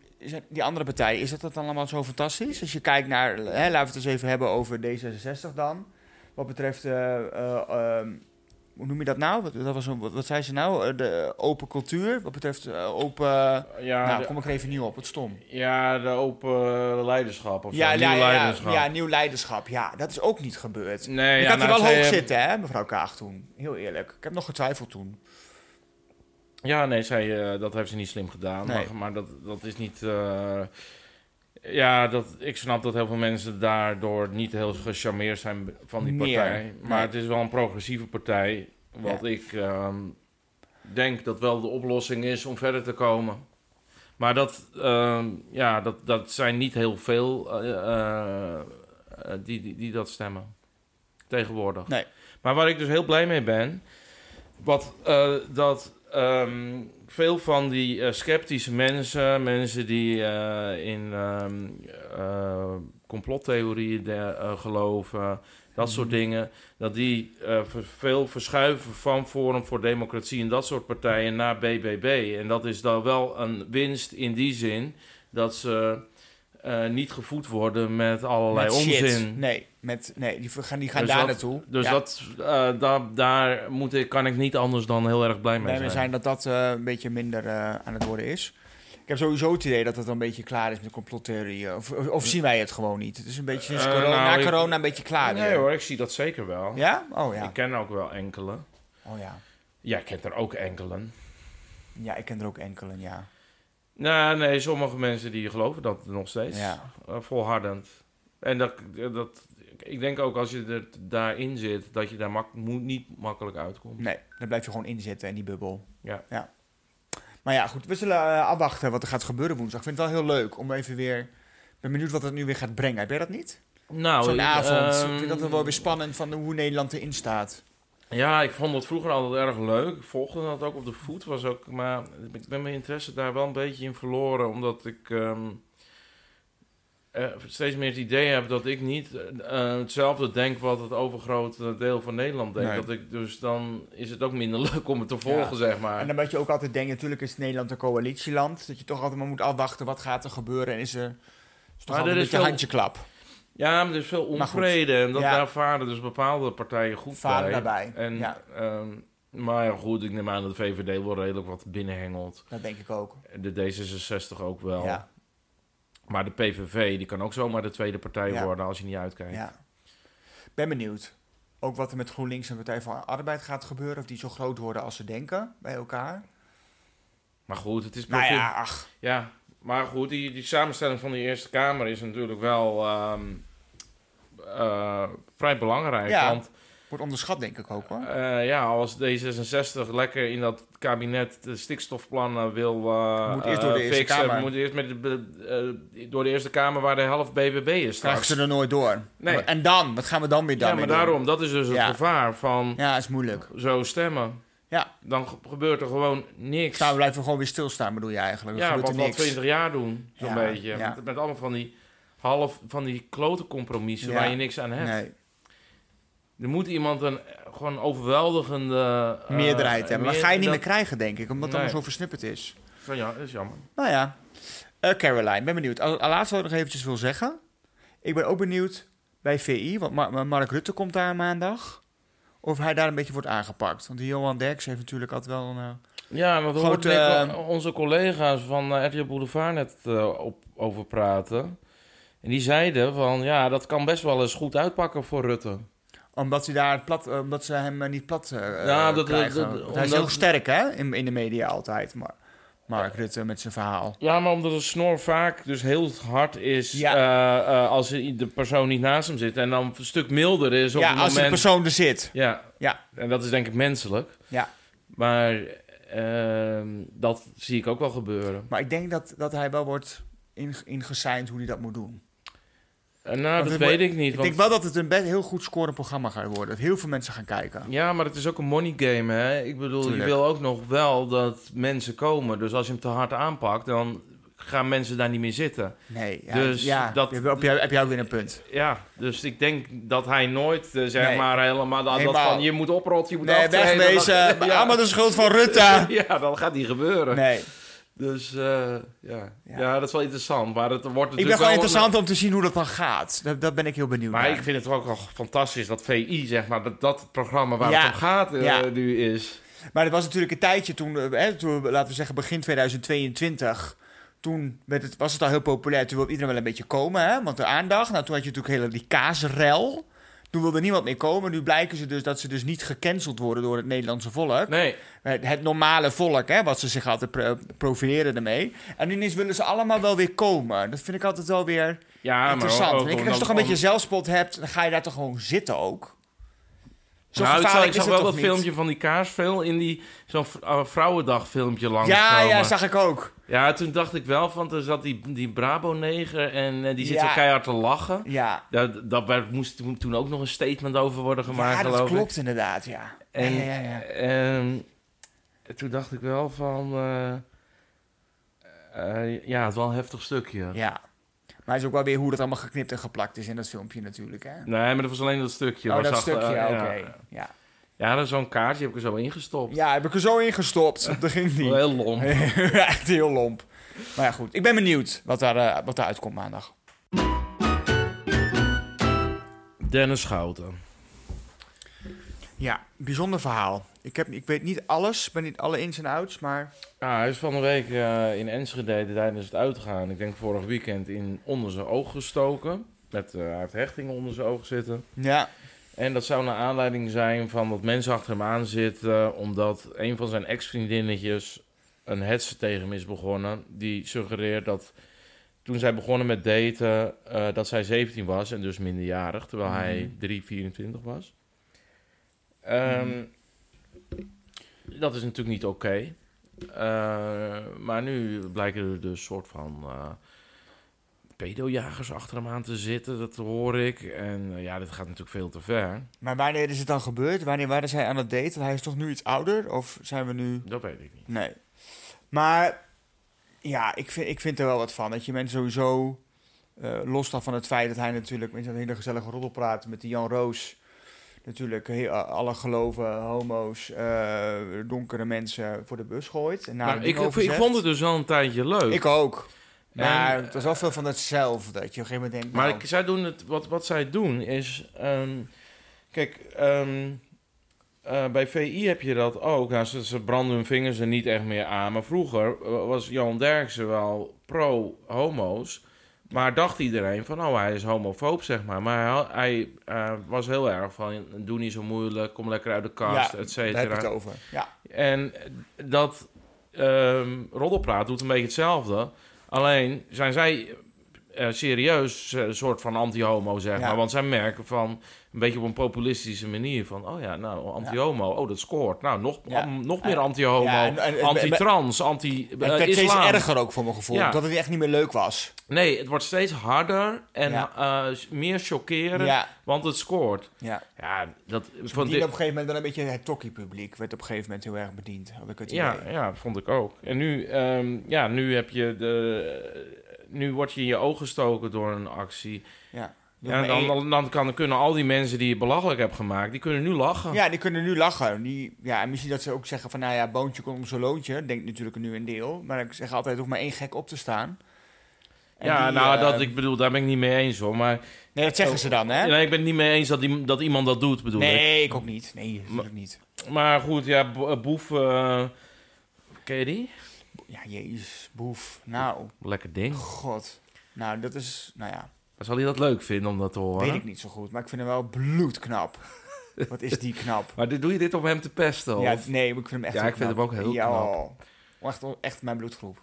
die andere partij, is dat dat dan allemaal zo fantastisch? Als je kijkt naar, hè, laten we het eens even hebben over D66 dan. Wat betreft, eh, eh, ehm, hoe noem je dat nou? Wat, dat was een, wat, wat zei ze nou? Eh, de open cultuur. Wat betreft eh, open... ja, nou, de, kom ik er even niet op, het stom. ja, de open leiderschap of Ja, ja, nieuw ja, leiderschap. ja, nieuw leiderschap. Ja, dat is ook niet gebeurd. Nee, ik had er wel hoog zitten, hè, mevrouw Kaag toen. Heel eerlijk. Ik heb nog getwijfeld toen. Ja, nee, zij, eh, dat heeft ze niet slim gedaan. Nee. Maar, maar dat, dat is niet... ja, dat, ik snap dat heel veel mensen daardoor niet heel gecharmeerd zijn van die Meer. partij. Maar Nee. het is wel een progressieve partij. Wat Ja. ik ehm, denk dat wel de oplossing is om verder te komen. Maar dat, ehm, ja, dat, dat zijn niet heel veel eh, eh, eh, die, die, die dat stemmen. Tegenwoordig. Nee. Maar waar ik dus heel blij mee ben, wat, dat ehm, veel van die eh, sceptische mensen, mensen die eh, in ehm, eh, complottheorieën de- geloven, dat soort Mhm. dingen, dat die veel verschuiven van Forum voor Democratie en dat soort partijen naar BBB. En dat is dan wel een winst in die zin dat ze eh, niet gevoed worden met allerlei Met shit. onzin. Nee, met, nee die gaan, die gaan Dus daar dat- naartoe. Dus Ja. dat, eh, da- daar moet ik, kan ik niet anders dan heel erg blij mee Blij zijn. mee zijn dat dat eh, een beetje minder aan het worden is. Ik heb sowieso het idee dat het een beetje klaar is met complottheorieën. Of, of, of zien wij het gewoon niet? Het is een beetje sinds corona, nou, na ik- corona een beetje klaar Nee weer. hoor, ik zie dat zeker wel. Ja? Oh ja. Ik ken ook wel enkele. Oh ja. Jij kent er ook enkelen. Ja, ik ken er ook enkele, ja. Nou, nee, sommige mensen die geloven dat nog steeds. Ja. Eh, volhardend. En dat, dat, ik denk ook als je er daarin zit, dat je daar mak, moet niet makkelijk uitkomt. Nee, daar blijf je gewoon in zitten in die bubbel. Ja. ja. Maar ja, goed. We zullen eh, afwachten wat er gaat gebeuren woensdag. Ik vind het wel heel leuk om even weer... Ik ben benieuwd wat het nu weer gaat brengen. Heb jij dat niet? Nou, Zo'n ik, avond. ehm, ik vind dat wel weer spannend van hoe Nederland erin staat. Ja, ik vond dat vroeger altijd erg leuk. Ik volgde dat ook op de voet. Was ook, maar ik ben mijn interesse daar wel een beetje in verloren. Omdat ik ehm, eh, steeds meer het idee heb dat ik niet eh, hetzelfde denk wat het overgrote deel van Nederland denkt. Nee. Dat ik, dus dan is het ook minder leuk om het te volgen, zeg maar. En dan moet je ook altijd denken, natuurlijk is Nederland een coalitieland. Dat je toch altijd maar moet afwachten, wat gaat er gebeuren? En is er is toch Maar altijd er een is wel- handjeklap. Ja, maar er is veel onvrede. En dat, Ja. daar varen dus bepaalde partijen goed Varen bij. daarbij, En, ja. ehm, maar ja, goed, ik neem aan dat de VVD wel redelijk wat binnenhengelt. Dat denk ik ook. De D66 ook wel. Ja, Maar de PVV, die kan ook zomaar de tweede partij Ja. worden als je niet uitkijkt. ja. Ben benieuwd. Ook wat er met GroenLinks en Partij van Arbeid gaat gebeuren. Of die zo groot worden als ze denken bij elkaar. Maar goed, het is... Nou ja, ach. Ja, maar goed, die, die samenstelling van de Eerste Kamer is natuurlijk wel ehm, eh, vrij belangrijk. Ja. Want Wordt onderschat denk ik ook hoor. eh, ja, als D66 lekker in dat kabinet de stikstofplannen wil eh, Moet eerst door de Eerste fixen, Kamer. moet eerst met de, door de Eerste Kamer waar de helft BBB is Krijgen straks. ze er nooit door. Nee. En dan? Wat gaan we dan weer dan Ja, maar doen? daarom, dat is dus het gevaar van Ja, is moeilijk. zo stemmen. Ja. Dan ge- gebeurt er gewoon niks. Staan we blijven gewoon weer stilstaan bedoel je eigenlijk. Ja, wat we al niks. 20 jaar doen, zo'n Ja, beetje. ja. Met, met allemaal van die half van die klote compromissen Ja. waar je niks aan hebt. Nee. Er moet iemand een gewoon overweldigende eh, meerderheid hebben. Maar ga je niet dat- meer krijgen, denk ik, omdat het allemaal zo versnipperd is. Van, ja, dat is jammer. Nou ja, Eh, Caroline, ben benieuwd. Al, al laatst wat ik nog eventjes wil zeggen. Ik ben ook benieuwd bij VI, want Ma- Mark Rutte komt daar maandag. Of hij daar een beetje wordt aangepakt. Want die Johan Derks heeft natuurlijk altijd wel een... eh, Ja, want we hoorden eh, onze collega's van uh, RTL Boulevard net eh, op, over praten. En die zeiden van, ja, dat kan best wel eens goed uitpakken voor Rutte. omdat, hij daar plat, eh, omdat ze hem eh, niet plat eh Ja, dat- hij is heel sterk, hè? In, in de media altijd. Maar Mark Rutte met zijn verhaal. Ja, maar omdat de snor vaak dus heel hard is Ja. eh, eh, als de persoon niet naast hem zit. En dan een stuk milder is op ja, het als moment... de persoon er zit. Ja. Ja. en dat is denk ik menselijk. Ja. Maar ehm, dat zie ik ook wel gebeuren. Maar ik denk dat, dat hij wel wordt in- ingesigned hoe hij dat moet doen. Eh, nou, Want dat weet ik niet. Ik want- denk wel dat het een best heel goed scorend programma gaat worden. Dat heel veel mensen gaan kijken. Ja, maar het is ook een money game, hè? Ik bedoel, Tuurlijk. je wil ook nog wel dat mensen komen. Dus als je hem te hard aanpakt, dan gaan mensen daar niet meer zitten. Nee, ja, Dus ja, dat- heb, je, heb, jij, weer een punt. Ja, dus ik denk dat hij nooit, eh, zeg Nee. maar, helemaal dat, dat van je moet oprotten, je moet Nee, aftreden. wegwezen. Dat- Allemaal de schuld van Rutte. ja, dat gaat niet gebeuren. Nee, Dus eh, ja. Ja. Ja. dat is wel interessant. Maar het wordt ik ben natuurlijk gewoon wel interessant om te zien hoe dat dan gaat. Dat ben ik heel benieuwd Maar naar. ik vind het ook wel fantastisch dat VI, zeg maar, dat dat programma waar Ja. het om gaat eh, Ja. nu is. Maar het was natuurlijk een tijdje toen, eh, hè, toen laten we zeggen begin 2022... Toen werd het, was het al heel populair. Toen wilde iedereen wel een beetje komen, hè? want de aandacht. Nou, toen had je natuurlijk hele die kaasrel. Toen wilde niemand meer komen. Nu blijken ze dus dat ze dus niet gecanceld worden door het Nederlandse volk. Nee, Het, het normale volk, hè, wat ze zich altijd pro- profileren ermee. En ineens willen ze allemaal wel weer komen. Dat vind ik altijd wel weer ja, interessant. maar ook, ik, als je toch een om- beetje zelfspot hebt, dan ga je daar toch gewoon zitten ook. Zo nou, ik zag, ik wel dat niet? filmpje van die kaarsveel in die zo'n uh, vrouwendag filmpje langs Ja, ja, zag ik ook. Ja, toen dacht ik wel van, er zat die, die Brabo-neger en eh, die zit Ja. zo keihard te lachen. Ja, Ja, dat werd- moest toen- ook nog een statement over worden gemaakt, ja dat geloof ik. klopt inderdaad, ja. En, ja, ja, ja. ehm, toen dacht ik wel van... eh, eh, ja, het is wel een heftig stukje. Ja. Maar het is ook wel weer hoe dat allemaal geknipt en geplakt is in dat filmpje natuurlijk, hè. Nee, maar dat was alleen dat stukje. oh, dat stukje, eh, oké. ja. Ja. Ja, dat is zo'n kaartje, heb ik er zo ingestopt. ja, heb ik er zo in gestopt. Dat ging niet. Heel lomp. Echt heel lomp. Maar ja, goed. Ik ben benieuwd wat daar, eh, wat daar uitkomt maandag. Dennis Schouten. Ja, bijzonder verhaal. Ik, heb, ik weet niet alles, ik ben niet alle ins en outs, maar... Ja, hij is van de week eh, in Enschede tijdens het uitgaan, ik denk vorig weekend, in onder zijn oog gestoken. Met, eh, hij heeft hechtingen onder zijn oog zitten. Ja, En dat zou naar aanleiding zijn van dat mensen achter hem aan zitten, omdat een van zijn ex-vriendinnetjes een hetze tegen hem is begonnen. Die suggereert dat toen zij begonnen met daten, eh, dat zij 17 was en dus minderjarig, terwijl hij Mhm. 3, 24 was. Ehm, Dat is natuurlijk niet oké. Eh, maar nu blijken er dus soort van eh pedojagers achter hem aan te zitten, dat hoor ik. En eh, ja, dit gaat natuurlijk veel te ver. maar wanneer is het dan gebeurd? Wanneer waren zij aan het daten? Hij is toch nu iets ouder? Of zijn we nu... Dat weet ik niet. Nee. Maar ja, ik vind, ik vind er wel wat van. Dat je mensen sowieso, los dan van het feit dat hij natuurlijk met een hele gezellige roddel praat met die Jan Roos. Natuurlijk alle geloven, homo's, eh, donkere mensen voor de bus gooit. En Nou, ik, ik, vond het dus wel een tijdje leuk. Ik ook. Maar En, het was wel veel van hetzelfde. Dat je op een gegeven moment denkt, Maar nou, ik, zij doen het, wat, wat zij doen is... ehm, kijk, ehm, eh, bij VI heb je dat ook. Nou, ze, ze branden hun vingers er niet echt meer aan. Maar vroeger eh, was Johan Derksen wel pro-homo's. Maar dacht iedereen van, oh, hij is homofoob, zeg maar. Maar hij, hij eh, was heel erg van, doe niet zo moeilijk, kom lekker uit de kast, ja, et daar heb het cetera. over. Ja. En dat ehm roddelpraat doet een beetje hetzelfde. Alleen zijn zij eh, serieus eh, soort van anti-homo, zeg Ja. maar. Want zij merken van een beetje op een populistische manier van... oh ja, nou, anti-homo, oh, dat scoort. Nou, nog, Ja. nog meer anti-homo, Ja, en- en- en- anti-trans, Het werd steeds anti-islam. erger ook voor mijn gevoel. Dat het echt niet meer leuk was. nee, het wordt steeds harder en eh, meer chockerend, want het scoort. ja. Ja, dat... Van bedienen dit- op een gegeven moment wel een beetje het tokkie-publiek. Werd op een gegeven moment heel erg bediend. Had ik het Ja, idee. ja, vond ik ook. En nu, ehm, ja, nu heb je de. Nu word je in je ogen gestoken door een actie. Ja. Ja, en dan, dan, dan kan, kunnen al die mensen die je belachelijk hebt gemaakt, die kunnen nu lachen. Ja, die kunnen nu lachen. Die, ja, en misschien dat ze ook zeggen van, nou ja, boontje komt om zo'n loontje. Denkt natuurlijk nu een deel. Maar ik zeg altijd, hoeft maar één gek op te staan. En Ja, die, nou, dat, ik bedoel, daar ben ik niet mee eens hoor. Maar Nee, dat zeggen ze dan, hè? nee, ik ben het niet mee eens dat, die, dat iemand dat doet, bedoel ik. Nee, ik ook niet. Nee, natuurlijk niet. Maar goed, ja, Bo- Boef, ken je die? Ja, jezus, boef. Nou, Lekker ding. god. Nou, dat is, nou ja, Zal hij dat leuk vinden om dat te horen? weet ik niet zo goed. Maar ik vind hem wel bloedknap. Wat is die knap. Maar doe je dit om hem te pesten? Ja, of? nee, maar ik vind hem echt Ja, ik vind hem ook heel ja, knap. Echt, echt mijn bloedgroep.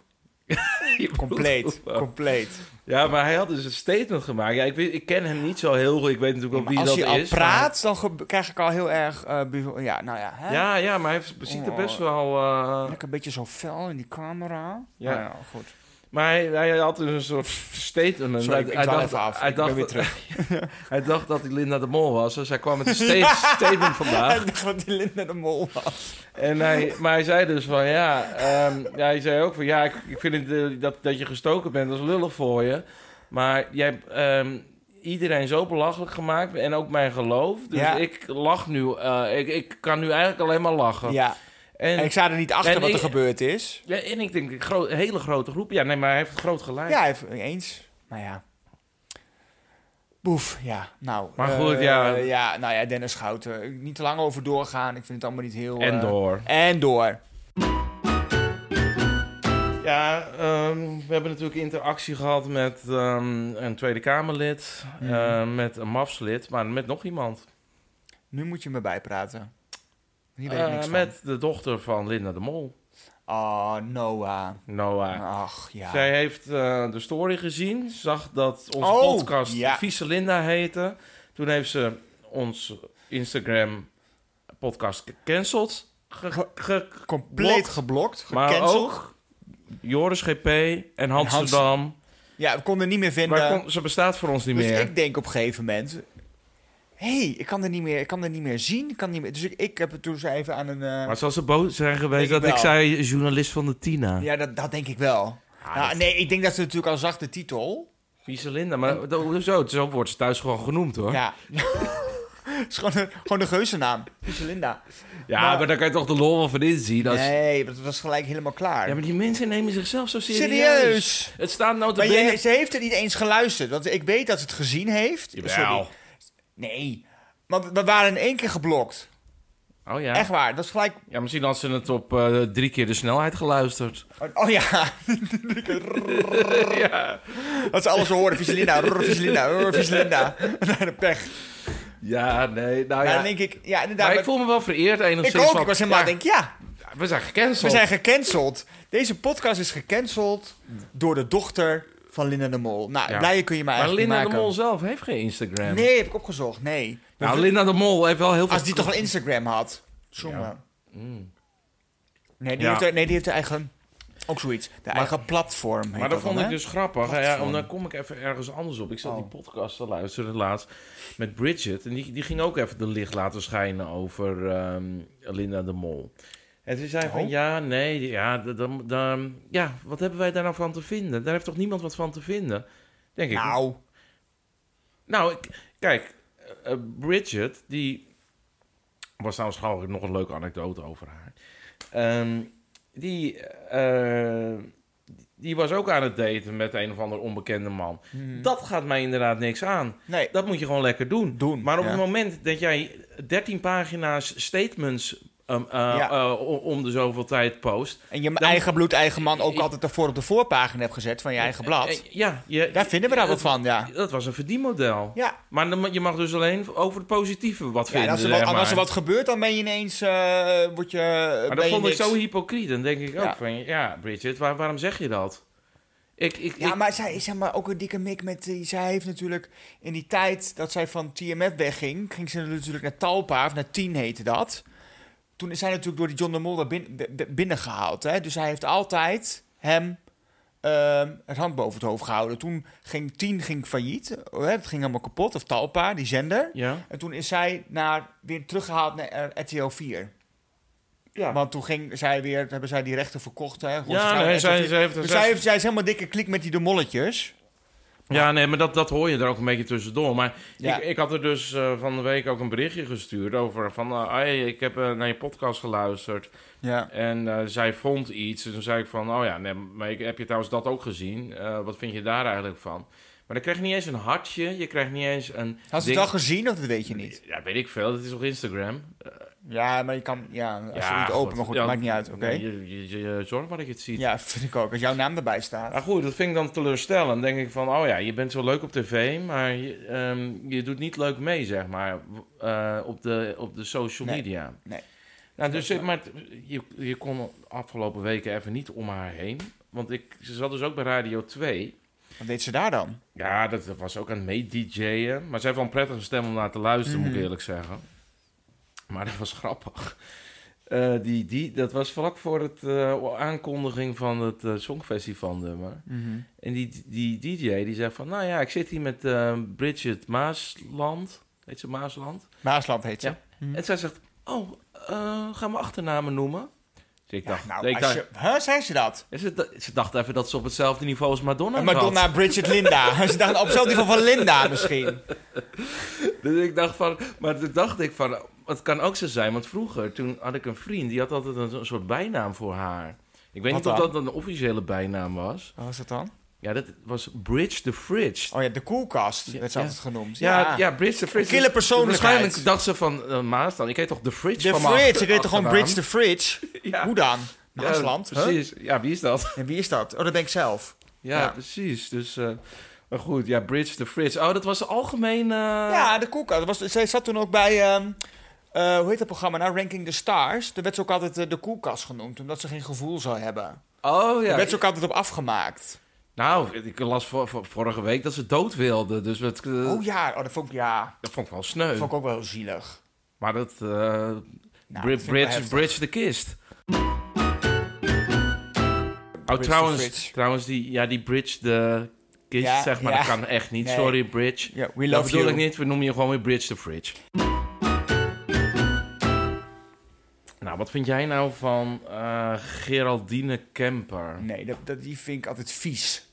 Compleet, compleet. Ja, maar hij had dus een statement gemaakt. Ja, ik, weet, ik ken hem niet zo heel goed. Ik weet natuurlijk wel wie als dat hij al is. praat, dan krijg ik al heel erg... eh, ja, nou ja. Hè? maar- Ja, ja, maar hij ziet er best wel... eh, Lekker een beetje zo fel in die camera. Ja. Nou ja, goed. Maar hij, hij had dus een soort statement. Sorry, hij, ik hij dacht, even af. Hij dacht, weer terug. hij dacht dat hij Linda de Mol was. Dus hij kwam met een sta- statement vandaag. Ik dacht dat die Linda de Mol was. En hij, maar hij zei dus van ja, ehm, ja hij zei ook van ja, ik, ik vind het, eh, dat, dat je gestoken bent, dat is lullig voor je. Maar jij hebt ehm, iedereen zo belachelijk gemaakt en ook mijn geloof. Dus Ja. ik lach nu, eh, ik, ik kan nu eigenlijk alleen maar lachen. Ja, En, en ik sta er niet achter wat er gebeurd is. ja, en ik denk, een gro- hele grote groep. Ja, nee, maar hij heeft het groot gelijk. Ja, hij heeft eens. Nou ja. Boef, ja. Nou, Maar eh, goed, ja. Ja, nou ja, Dennis Schouten. Niet te lang over doorgaan. Ik vind het allemaal niet heel... En eh, door. En door. Ja, ehm, we hebben natuurlijk interactie gehad met ehm, een Tweede Kamerlid, Mhm. eh, met een MAFS-lid, maar met nog iemand. Nu moet je me bijpraten. Hier weet ik Eh, niks van. met de dochter van Linda de Mol, Oh, Noah. Noah. Ach, ja. Zij heeft eh, de story gezien, zag dat onze Oh, podcast ja. Vieze Linda heette. Toen heeft ze ons Instagram podcast gecanceld. Ge, ge- ge- Compleet geblokt. geblokt. maar gecanceld. ook Joris GP en Hans- Amsterdam. Ja, we konden niet meer vinden. Maar kon- ze bestaat voor ons niet dus meer. ik denk op een gegeven moment... Hé, hey, ik kan er niet meer, ik kan er niet meer zien. Ik kan niet meer, dus ik, ik heb het toen eens even aan een... eh, Maar zal ze boos zijn geweest ik dat ik zei journalist van de Tina? ja, dat, dat denk ik wel. Ah, nou, nee, ik denk dat ze natuurlijk al zag de titel. Vieze Linda, maar? Zo wordt ze thuis gewoon genoemd hoor. Ja, Ja. Het is gewoon een, gewoon een geuzennaam. Linda. maar, Maar- daar kan je toch de lol wel van inzien. Als... Nee, dat was gelijk helemaal klaar. Ja, maar die mensen nemen zichzelf zo serieus. Serieus? Het staat nou te Maar ze heeft er niet eens geluisterd. Want ik weet dat ze het gezien heeft. Jawel. Sorry. Nee. Want we waren in één keer geblokt. Oh ja. Echt waar. Dat is gelijk... Ja, misschien had ze het op eh, drie keer de snelheid geluisterd. Oh ja. ja. Dat ze alles horen. Viselinda, Viselinda, Viselinda. Naar de pech. Ja, nee. Nou Maar ja. dan denk ik... Ja, inderdaad. maar ik voel me wel vereerd enigszins. ik ook. van- Ik was helemaal ja, denk ja, We zijn gecanceld. we zijn gecanceld. Deze podcast is gecanceld door de dochter van Linda de Mol. Nou, Ja. kun je mij maar eigenlijk Linda niet de. Mol zelf heeft geen Instagram. Nee, heb ik opgezocht. Nee. Nou, Dus- Linda de Mol heeft wel heel veel... Als die toch wel Instagram had. Ja. Mm. Nee, die Ja. heeft, er- nee, die heeft de eigen... Ook zoiets. De eigen platform. heet Maar dat vond dan, ik hè? dus grappig. Ja, om, dan kom ik even ergens anders op. Ik zat Oh. die podcast te luisteren laatst met Bridget. En die, die ging ook even de licht laten schijnen over ehm, Linda de Mol. En ze zei van Oh. ja, nee, ja, dan, dan, ja, wat hebben wij daar nou van te vinden? Daar heeft toch niemand wat van te vinden? Denk ik. Nou, Nou, kijk, eh, Bridget, die was trouwens nog een leuke anekdote over haar. Ehm, die, eh, die was ook aan het daten met een of ander onbekende man. hmm. Dat gaat mij inderdaad niks aan. nee. Dat moet je gewoon lekker doen. Doen, Maar op ja. het moment dat jij 13 pagina's statements um, uh, Ja. uh, om- de zoveel tijd post. En je Dan- eigen bloed, eigen man ook altijd ervoor op de voorpagina hebt gezet van je eigen blad. Eh, ja, je, Daar vinden we daar wat van, ja. Dat was een verdienmodel. Ja, Maar dan, je mag dus alleen over het positieve wat ja vinden. en als er, wat, als er wat gebeurt, dan ben je ineens... eh word je, Maar dat je vond ik zo hypocriet. Dan denk ik ook Ja. van, ja, Bridget, waar- waarom zeg je dat? Ik, ik, Ja, ik- maar zij is zeg maar ook een dikke mik met... zij heeft natuurlijk in die tijd dat zij van TMF wegging... ging ze natuurlijk naar Talpa, of naar Tien heette dat. Toen is zij natuurlijk door die John de Mol er bin- b- b- binnengehaald. Hè? Dus hij heeft altijd hem ehm, het hand boven het hoofd gehouden. Toen ging Tien ging failliet. Hè? Het ging helemaal kapot. Of Talpa, die zender. ja. En toen is zij naar, weer teruggehaald naar eh, RTL 4. Ja. Want toen ging zij weer, hebben zij die rechten verkocht. Hè? Ja, nee, zij, 4. zij heeft... Dus zij- zij, heeft, zij is helemaal dikke klik met die de molletjes. Ja, nee, maar dat, dat hoor je er ook een beetje tussendoor. Maar Ja. ik, ik had er dus eh, van de week ook een berichtje gestuurd over van... hey, ik heb eh, naar je podcast geluisterd Ja. en zij vond iets. En toen zei ik van, oh ja, nee, maar ik, heb je trouwens dat ook gezien? Wat vind je daar eigenlijk van? Maar dan krijg je niet eens een hartje, je krijgt niet eens een... Had ze het al gezien of dat weet je niet? Ja, weet ik veel, dat is op Instagram. Ja, maar je kan, ja, als je niet open, maar goed, Ja, maakt niet uit, oké? je, je, je zorgt maar dat je het ziet. Ja, vind ik ook. Als jouw naam erbij staat. Maar goed, dat vind ik dan teleurstellend. Dan denk ik van, oh ja, je bent zo leuk op tv, maar je, ehm, je doet niet leuk mee, zeg maar, eh, op, de, op de social Nee, media. nee. Nou, dus, eh, maar het- je, je kon afgelopen weken even niet om haar heen. Want ik, ze zat dus ook bij Radio 2. Wat deed ze daar dan? Ja, dat was ook aan het mee-dj'en. Maar ze heeft wel een prettige stem om naar te luisteren, moet ik Mhm. eerlijk zeggen. Maar dat was grappig. Eh, die, die, dat was vlak voor het eh, aankondiging van het eh, Songfestival nummer. En die, die DJ die zei van, nou ja, ik zit hier met Bridget Maasland. Heet ze Maasland? Maasland heet ze. Ja. En zij zegt, oh, gaan we achternamen noemen? Dus ik Ja, dacht, nou, ik dacht je, huh, zei ze dat? ze, ze dacht even dat ze op hetzelfde niveau als Madonna En. Madonna, Bridget, Linda. ze dachten op hetzelfde niveau van Linda misschien. Dus ik dacht van, maar toen dacht ik van, het kan ook zo zijn. Want vroeger, toen had ik een vriend, die had altijd een, een soort bijnaam voor haar. Ik weet Wat niet of dan? dat een officiële bijnaam was. Wat was dat dan? Ja, dat was Bridge the Fridge. Oh ja, de koelkast Ja, werd ze ja. altijd genoemd. Ja, ja, Bridge the Fridge. Kille persoonlijkheid. Waarschijnlijk dacht ze van uh, Maas dan. Ik heet toch The Fridge De van fridge, ik weet toch gewoon? Bridge the Fridge? Hoe dan? Maasland? huh? precies. Ja, wie is dat? En wie is dat? Oh, dat ben ik zelf. Ja, precies. Dus, eh, maar goed, ja, Bridge the Fridge. Oh, dat was algemeen... eh, Ja, de koelkast. Dat Was, zij zat toen ook bij, eh, hoe heet dat programma nou? Ranking the Stars. Daar werd ze ook altijd de koelkast genoemd, omdat ze geen gevoel zou hebben. Oh, ja. Daar werd ze ook altijd op afgemaakt. Nou, ik las vor- vor- vorige week dat ze dood wilde. Dus het, eh, Oh ja, oh, dat vond ik, ja, dat vond ik wel sneu. dat vond ik ook wel zielig. Maar dat... eh, Nou, Bri- dat bridge, bridge the kist. Oh, trouwens, trouwens die, ja, die bridge the kist, Ja, zeg maar, ja. dat kan echt niet. Nee. Sorry, bridge. Ja, we dat love bedoel you. ik niet, we noemen je gewoon weer bridge the fridge. Nou, wat vind jij nou van eh, Geraldine Kemper? Nee, dat, dat, die vind ik altijd vies.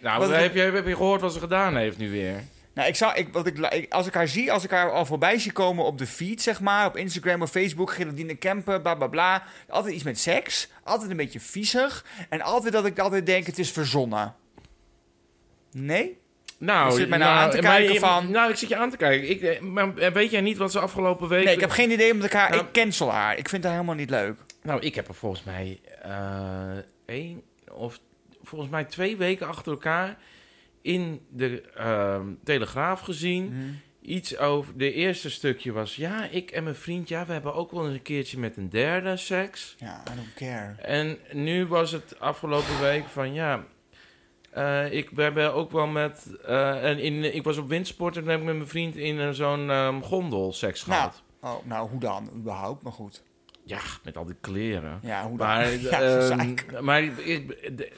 Nou, Wat- heb je, heb je gehoord wat ze gedaan heeft nu weer? Nou, ik zou, ik, wat ik, ik- als ik haar zie, als ik haar al voorbij zie komen op de feed, zeg maar, op Instagram of Facebook, Geraldine Kemper, bla bla bla. Altijd iets met seks, altijd een beetje viezig. En altijd dat ik altijd denk, het is verzonnen. Nee? Nou, Je zit mij nou aan te kijken je- van- Nou, ik zit je aan te kijken. Ik, eh, maar weet jij niet wat ze afgelopen week... Nee, ik heb geen idee, omdat ik haar, Nou- ik cancel haar. Ik vind haar helemaal niet leuk. Nou, ik heb er volgens mij eh één of volgens mij twee weken achter elkaar in de ehm, Telegraaf gezien. Iets over. De eerste stukje was. Ja, ik en mijn vriend. Ja, we hebben ook wel eens een keertje met een derde seks. Ja, I don't care. En nu was het afgelopen week van ja. eh, ik, we hebben ook wel met. eh, en in, ik was op windsport en heb ik met mijn vriend in eh, zo'n ehm, gondel seks Nou, gehad. oh, nou, hoe dan? Überhaupt, maar goed. Ja, met al die kleren. Ja, hoe dan? Maar, ja, dat ehm, maar ik,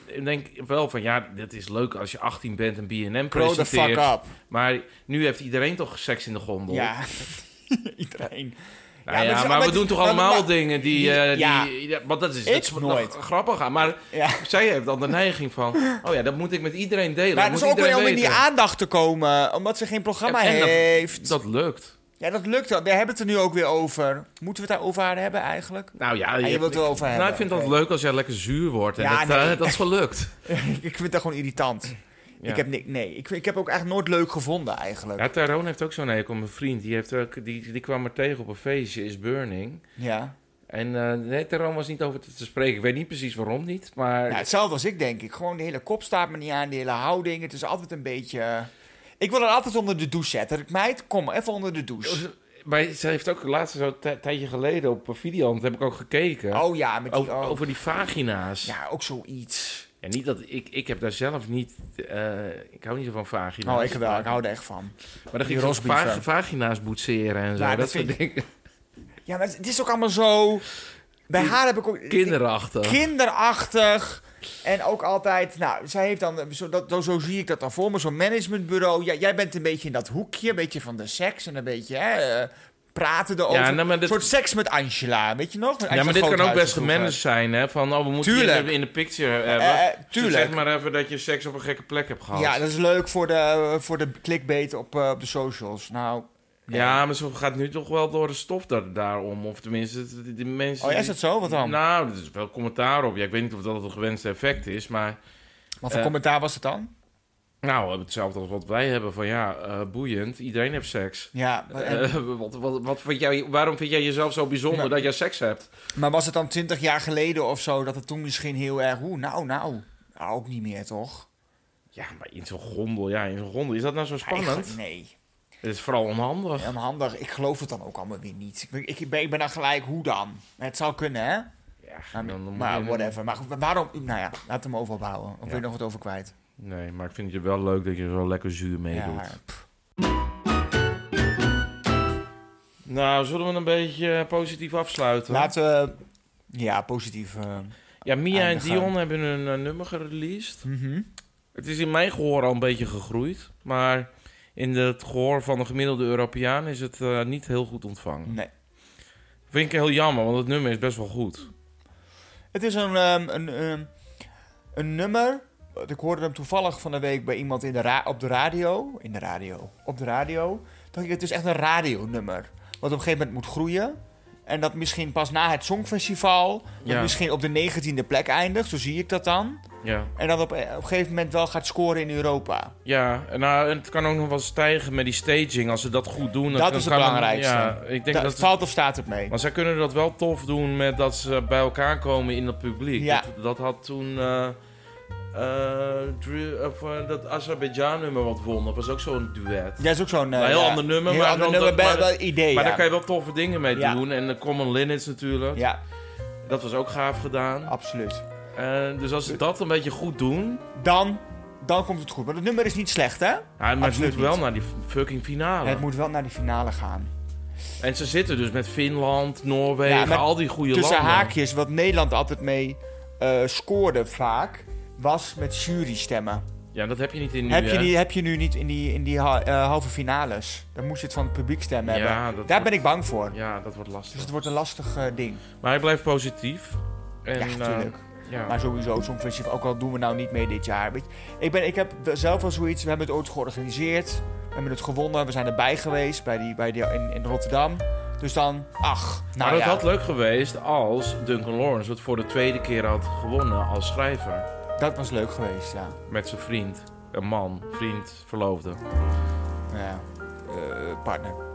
ik denk wel van ja, dit is leuk als je 18 bent en BNM Grow the fuck presenteert. up. Maar nu heeft iedereen toch seks in de gondel? Ja, iedereen. Nou Ja, maar ja, het is maar, we doen toch allemaal maar- dingen die, eh, ja. die, ja, Want dat is, dat nog nooit. grappig aan. Maar zij heeft dan de neiging van, oh ja, dat moet ik met iedereen delen. Maar dat het is ook weer om in die aandacht te komen, omdat ze geen programma En- en dat- heeft. Dat lukt. Ja, dat lukt wel. We hebben het er nu ook weer over. Moeten we het daarover haar hebben eigenlijk? Nou ja, je je wilt het Nou, hebben, ik vind dat leuk als jij lekker zuur wordt. En Ja, dat, eh, dat is gelukt. ik vind dat gewoon irritant. Ja. Ik heb ni- nee, ik, ik heb ook eigenlijk nooit leuk gevonden eigenlijk. Ja, Tyrone heeft ook zo'n hekel. Mijn vriend, die, heeft ook, die, die kwam er tegen op een feestje, is Burning. Ja. En eh nee, Tyrone was niet over te, te spreken. Ik weet niet precies waarom niet, maar... ja, hetzelfde als ik denk ik. Gewoon de hele kop staat me niet aan, de hele houding. Het is altijd een beetje... Ik wil er altijd onder de douche zetten. Meid, kom even onder de douche. Maar ze heeft ook laatst zo een tijdje geleden op Videoland, heb ik ook gekeken. Oh ja, met die... over, oh. over die vagina's. Ja. Ook zoiets. niet dat, ik, ik heb daar zelf niet... eh, ik hou niet zo van vagina's. Oh, ik wel. Ik hou er echt van. Maar dan ging rosbieven. vag- vagina's boetseren en zo. Ja, dat, dat soort dingen. Ja, maar het is ook allemaal zo... Bij haar heb ik ook... Kinderachtig. kinderachtig. En ook altijd, nou, zij heeft dan, zo, dat, zo zie ik dat dan voor me, zo'n managementbureau. Ja, jij bent een beetje in dat hoekje, een beetje van de seks en een beetje hè, eh, praten erover. Ja, nou, dit- Een soort seks met Angela, weet je nog? Met Ja, Angela maar dit kan ook best gemanaged zijn, hè? Van, oh, we moeten Tuurlijk. in de, picture hebben. Eh, eh, Dus tuurlijk. Zeg maar even dat je seks op een gekke plek hebt gehad. Ja, dat is leuk voor de, voor de clickbait op, op de socials. Nou. Ja, maar ze gaat nu toch wel door de stof daar, daarom. Of tenminste, de, de mensen... Oh ja, is dat zo? Wat dan? Nou, er is wel commentaar op. Ja, ik weet niet of dat het gewenste effect is, maar... Wat voor eh, commentaar was het dan? Nou, hetzelfde als wat wij hebben van ja, eh, boeiend. Iedereen heeft seks. Ja, en- Eh, wat, wat, wat vind jij, waarom vind jij jezelf zo bijzonder Nou, dat jij seks hebt? maar was het dan twintig jaar geleden of zo, dat het toen misschien heel erg, oeh, nou, nou, nou, ook niet meer, toch? Ja, maar in zo'n gondel, ja, in zo'n gondel. Is dat nou zo spannend? Eigenlijk nee. Het is vooral onhandig. Ja, maar handig. Ik geloof het dan ook allemaal weer niet. Ik, ben- ik, ben, ik ben dan gelijk, hoe dan? Het zou kunnen, hè? Ja, Maar, dan maar whatever. Maar waarom? Nou ja, laat hem over ophouden. Of Ja. wil je nog wat over kwijt? Nee, maar ik vind het wel leuk dat je zo lekker zuur meedoet. Ja. Nou, zullen we een beetje positief afsluiten? Laten we... Ja, positief. eh, Ja, Mia en. Dion hebben een eh, nummer gereleased. mhm. Het is in mijn gehoor al een beetje gegroeid. Maar in het gehoor van de gemiddelde Europeaan is het eh, niet heel goed ontvangen. Nee. Vind ik heel jammer, want het nummer is best wel goed. Het is een, ehm, een, ehm, een nummer. Ik hoorde hem toevallig van de week bij iemand in de ra- op de radio. In de radio. Op de radio. Dacht ik, het is echt een radionummer. Wat op een gegeven moment moet groeien. En dat misschien pas na het Songfestival. dat Ja. misschien op de negentiende plek eindigt. Zo zie ik dat dan. Ja, En dat op, op een gegeven moment wel gaat scoren in Europa. ja en nou, het kan ook nog wel stijgen met die staging. Als ze dat goed doen. Dat is het belangrijkste. Ja, ik denk Da- dat valt of staat het mee? Maar zij kunnen dat wel tof doen met dat ze bij elkaar komen in het publiek. Ja. Dat, dat had toen eh, eh, of, eh, dat Azerbeidzjan-nummer wat won. Dat was ook zo'n duet. Ja, is ook zo'n... eh, Een heel ja, ander nummer, heel maar ander dan- nummer, dat- wel- maar- wel idee, Maar ja. daar kan je wel toffe dingen mee Ja. doen. En de Common Linnets natuurlijk. Ja, Dat was ook gaaf gedaan. absoluut. Eh, dus als ze dat een beetje goed doen... Dan, dan komt het goed. Maar het nummer is niet slecht, hè? Ja, maar het moet wel niet. naar die fucking finale. Het moet wel naar die finale gaan. En ze zitten dus met Finland, Noorwegen, Ja, met- al die goede Tussen landen. haakjes, wat Nederland altijd mee eh, scoorde vaak, was met jurystemmen. Ja, dat heb je niet in nu, heb, je die, heb je nu niet in die, in die ha- eh, halve finales. Dan moest je het van het publiek stemmen Ja, hebben. Daar wordt- ben ik bang voor. Ja, dat wordt lastig. Dus het wordt een lastig ding. Maar hij blijft positief. En, ja, natuurlijk. Ja. Maar sowieso, het Songfestival, ook al doen we nou niet mee dit jaar. Weet je, ik, ben, ik heb zelf wel zoiets, we hebben het ooit georganiseerd. We hebben het gewonnen, we zijn erbij geweest bij die, bij die, in, in Rotterdam. Dus dan, ach, nou maar het ja. had leuk geweest als Duncan Lawrence het voor de tweede keer had gewonnen als schrijver. Dat was leuk geweest, ja. Met zijn vriend. Een man, vriend, verloofde. ja. Eh, partner.